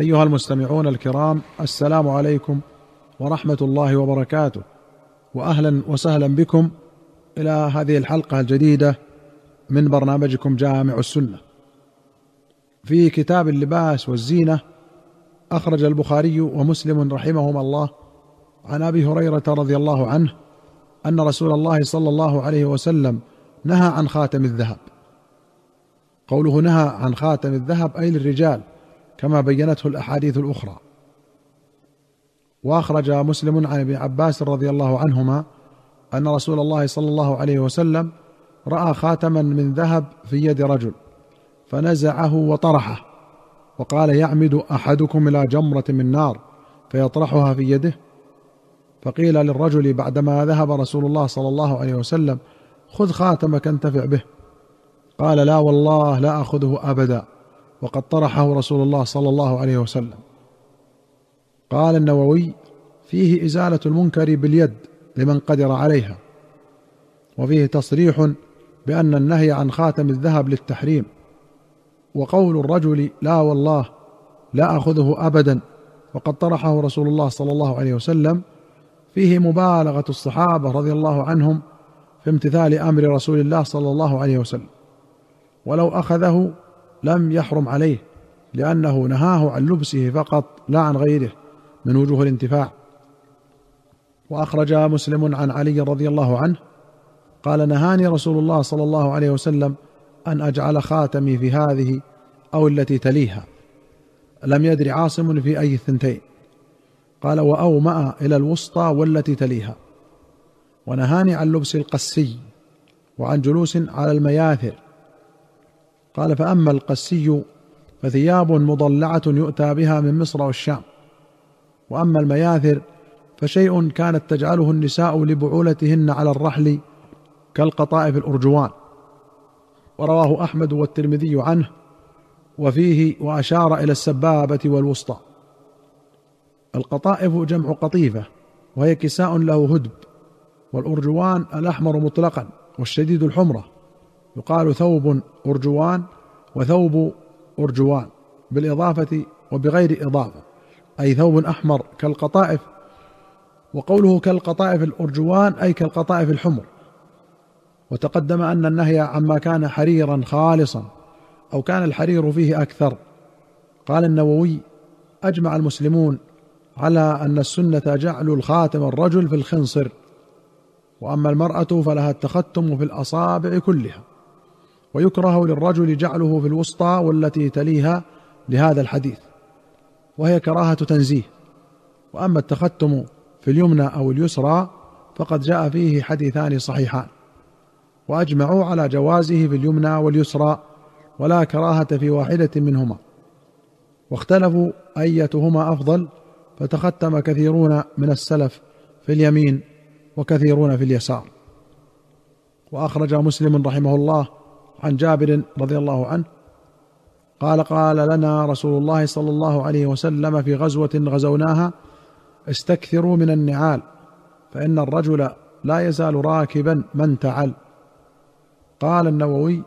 أيها المستمعون الكرام السلام عليكم ورحمة الله وبركاته. واهلا وسهلا بكم إلى هذه الحلقة الجديدة من برنامجكم جامع السنة. في كتاب اللباس والزينة أخرج البخاري ومسلم رحمهما الله عن أبي هريرة رضي الله عنه أن رسول الله صلى الله عليه وسلم نهى عن خاتم الذهب. قوله نهى عن خاتم الذهب أي للرجال كما بينته الأحاديث الأخرى. وأخرج مسلم عن ابن عباس رضي الله عنهما أن رسول الله صلى الله عليه وسلم رأى خاتما من ذهب في يد رجل فنزعه وطرحه وقال يعمد أحدكم إلى جمرة من نار فيطرحها في يده؟ فقيل للرجل بعدما ذهب رسول الله صلى الله عليه وسلم خذ خاتمك انتفع به. قال لا والله لا أخذه أبدا. وقد طرحه رسول الله صلى الله عليه وسلم. قال النووي فيه إزالة المنكر باليد لمن قدر عليها وفيه تصريح بأن النهي عن خاتم الذهب للتحريم وقول الرجل لا والله لا أخذه ابدا. وقد طرحه رسول الله صلى الله عليه وسلم فيه مبالغة الصحابة رضي الله عنهم في امتثال أمر رسول الله صلى الله عليه وسلم ولو أخذه لم يحرم عليه لأنه نهاه عن لبسه فقط لا عن غيره من وجوه الانتفاع. وأخرج مسلم عن علي رضي الله عنه قال نهاني رسول الله صلى الله عليه وسلم أن أجعل خاتمي في هذه أو التي تليها. لم يدر عاصم في أي الثنتين. قال وأومأ إلى الوسطى والتي تليها. ونهاني عن لبس القسي وعن جلوس على المياثر قال فأما القسي فثياب مضلعة يؤتى بها من مصر والشام. وأما المياثر فشيء كانت تجعله النساء لبعولتهن على الرحل كالقطائف الأرجوان. ورواه أحمد والترمذي عنه وفيه وأشار إلى السبابة والوسطى. القطائف جمع قطيفة وهي كساء له هدب والأرجوان الأحمر مطلقا والشديد الحمرة. يقال ثوب أرجوان وثوب أرجوان بالإضافة وبغير إضافة أي ثوب أحمر كالقطائف وقوله كالقطائف الأرجوان أي كالقطائف الحمر. وتقدم أن النهي عما كان حريرا خالصا أو كان الحرير فيه أكثر. قال النووي أجمع المسلمون على أن السنة جعل الخاتم الرجل في الخنصر وأما المرأة فلها التختم في الأصابع كلها. ويكره للرجل جعله في الوسطى والتي تليها لهذا الحديث وهي كراهة تنزيه. وأما التختم في اليمنى أو اليسرى فقد جاء فيه حديثان صحيحان. وأجمعوا على جوازه في اليمنى واليسرى ولا كراهة في واحدة منهما. واختلفوا أيتهما أفضل فتختم كثيرون من السلف في اليمين وكثيرون في اليسار. وأخرج مسلم رحمه الله عن جابر رضي الله عنه قال قال لنا رسول الله صلى الله عليه وسلم في غزوة غزوناها استكثروا من النعال فإن الرجل لا يزال راكبا من تعل. قال النووي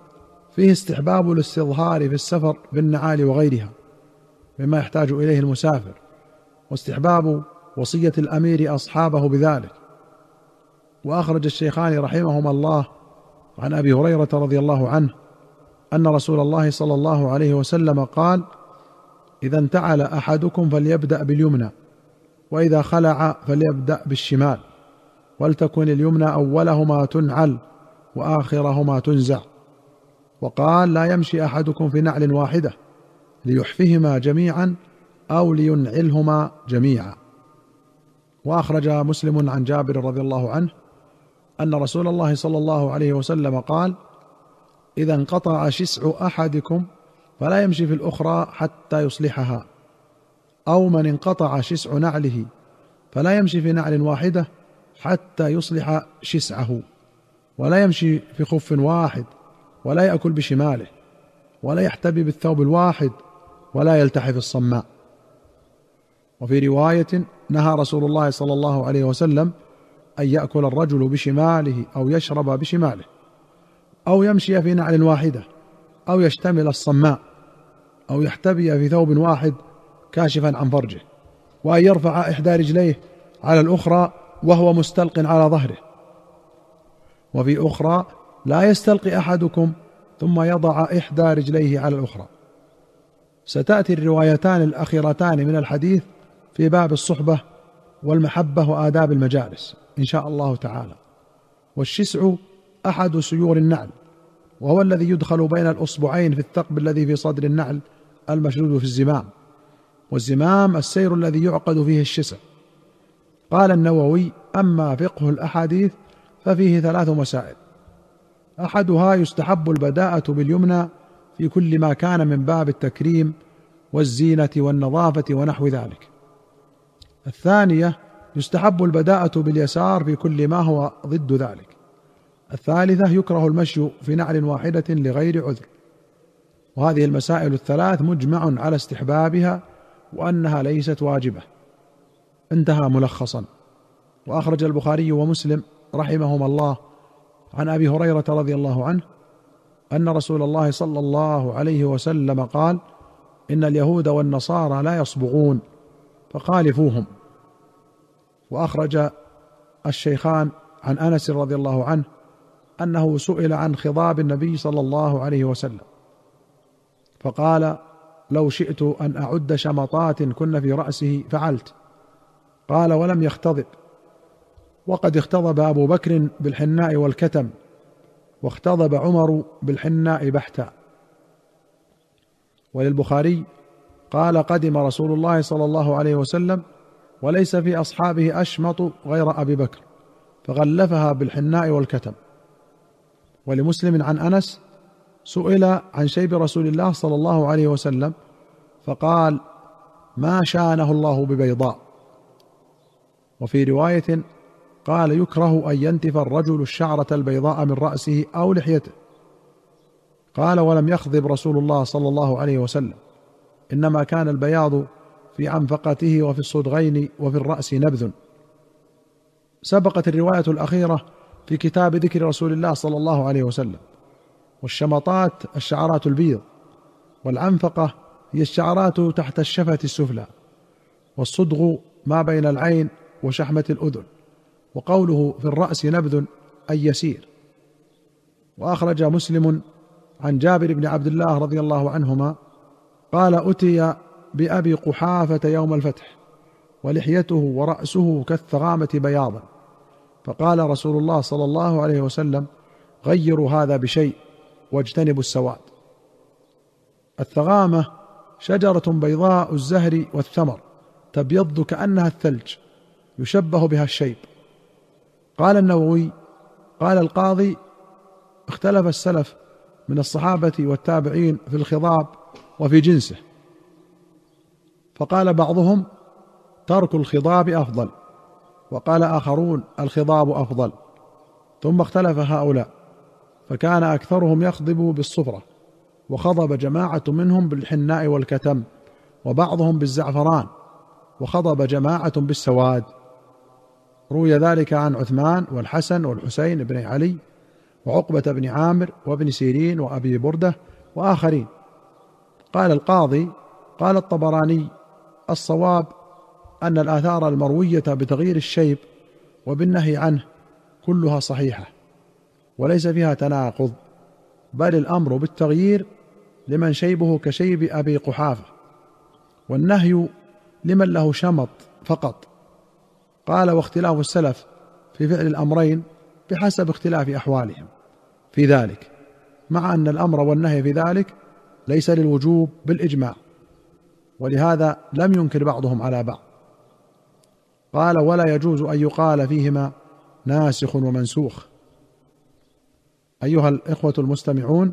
فيه استحباب الاستظهار في السفر بالنعال وغيرها مما يحتاج إليه المسافر واستحباب وصية الأمير أصحابه بذلك. وأخرج الشيخان رحمهما الله عن أبي هريرة رضي الله عنه أن رسول الله صلى الله عليه وسلم قال إذا انتعل أحدكم فليبدأ باليمنى وإذا خلع فليبدأ بالشمال ولتكن اليمنى أولهما تنعل وآخرهما تنزع. وقال لا يمشي أحدكم في نعل واحدة ليحفهما جميعا أو لينعلهما جميعا. وأخرج مسلم عن جابر رضي الله عنه أن رسول الله صلى الله عليه وسلم قال إذا انقطع شسع أحدكم فلا يمشي في الأخرى حتى يصلحها أو من انقطع شسع نعله فلا يمشي في نعل واحدة حتى يصلح شسعه ولا يمشي في خف واحد ولا يأكل بشماله ولا يحتبي بالثوب الواحد ولا يلتحف الصماء. وفي رواية نهى رسول الله صلى الله عليه وسلم أن يأكل الرجل بشماله أو يشرب بشماله أو يمشي في نعل واحدة أو يشتمل الصماء أو يحتبي في ثوب واحد كاشفا عن فرجه وأن يرفع إحدى رجليه على الأخرى وهو مستلق على ظهره. وفي أخرى لا يستلقي أحدكم ثم يضع إحدى رجليه على الأخرى. ستأتي الروايتان الأخيرتان من الحديث في باب الصحبة والمحبة وآداب المجالس. إن شاء الله تعالى. والشسع أحد سيور النعل وهو الذي يدخل بين الأصبعين في الثقب الذي في صدر النعل المشدود في الزمام والزمام السير الذي يعقد فيه الشسع. قال النووي أما فقه الأحاديث ففيه ثلاث مسائل. أحدها يستحب البداءة باليمنى في كل ما كان من باب التكريم والزينة والنظافة ونحو ذلك. الثانية يستحب البداءة باليسار في كل ما هو ضد ذلك. الثالثة يكره المشي في نعل واحدة لغير عذر. وهذه المسائل الثلاث مجمع على استحبابها وأنها ليست واجبة. انتهى ملخصا. وأخرج البخاري ومسلم رحمهما الله عن أبي هريرة رضي الله عنه أن رسول الله صلى الله عليه وسلم قال إن اليهود والنصارى لا يصبغون فخالفوهم. وأخرج الشيخان عن أنس رضي الله عنه أنه سئل عن خضاب النبي صلى الله عليه وسلم فقال لو شئت أن أعد شمطات كن في رأسه فعلت. قال ولم يختضب. وقد اختضب أبو بكر بالحناء والكتم واختضب عمر بالحناء بحتا. وللبخاري قال قدم رسول الله صلى الله عليه وسلم وليس في أصحابه أشمط غير أبي بكر فغلفها بالحناء والكتم. ولمسلم عن أنس سئل عن شيب رسول الله صلى الله عليه وسلم فقال ما شانه الله ببيضاء؟ وفي رواية قال يكره أن ينتف الرجل الشعرة البيضاء من رأسه أو لحيته. قال ولم يخضب رسول الله صلى الله عليه وسلم إنما كان البياض في عنفقته وفي الصدغين وفي الرأس نبذ. سبقت الرواية الأخيرة في كتاب ذكر رسول الله صلى الله عليه وسلم والشمطات الشعرات البيض والعنفقه هي الشعرات تحت الشفة السفلى والصدغ ما بين العين وشحمة الأذن وقوله في الرأس نبذ أي يسير. وأخرج مسلم عن جابر بن عبد الله رضي الله عنهما قال أتي بأبي قحافة يوم الفتح ولحيته ورأسه كالثغامة بياضا. فقال رسول الله صلى الله عليه وسلم غيروا هذا بشيء واجتنبوا السواد. الثغامة شجرة بيضاء الزهر والثمر تبيض كأنها الثلج يشبه بها الشيب. قال النووي قال القاضي اختلف السلف من الصحابة والتابعين في الخضاب وفي جنسه. فقال بعضهم ترك الخضاب أفضل وقال آخرون الخضاب أفضل. ثم اختلف هؤلاء فكان أكثرهم يخضب بالصفرة وخضب جماعة منهم بالحناء والكتم وبعضهم بالزعفران وخضب جماعة بالسواد. روي ذلك عن عثمان والحسن والحسين بن علي وعقبة بن عامر وابن سيرين وأبي بردة وآخرين. قال القاضي قال الطبراني الصواب أن الآثار المروية بتغيير الشيب وبالنهي عنه كلها صحيحة وليس فيها تناقض بل الأمر بالتغيير لمن شيبه كشيب أبي قحافة والنهي لمن له شمط فقط. قال واختلاف السلف في فعل الأمرين بحسب اختلاف أحوالهم في ذلك مع أن الأمر والنهي في ذلك ليس للوجوب بالإجماع. ولهذا لم ينكر بعضهم على بعض. قال ولا يجوز أن يقال فيهما ناسخ ومنسوخ. أيها الإخوة المستمعون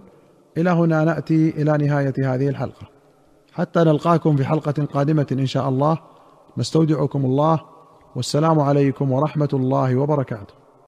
إلى هنا نأتي إلى نهاية هذه الحلقة. حتى نلقاكم في حلقة قادمة إن شاء الله. نستودعكم الله. والسلام عليكم ورحمة الله وبركاته.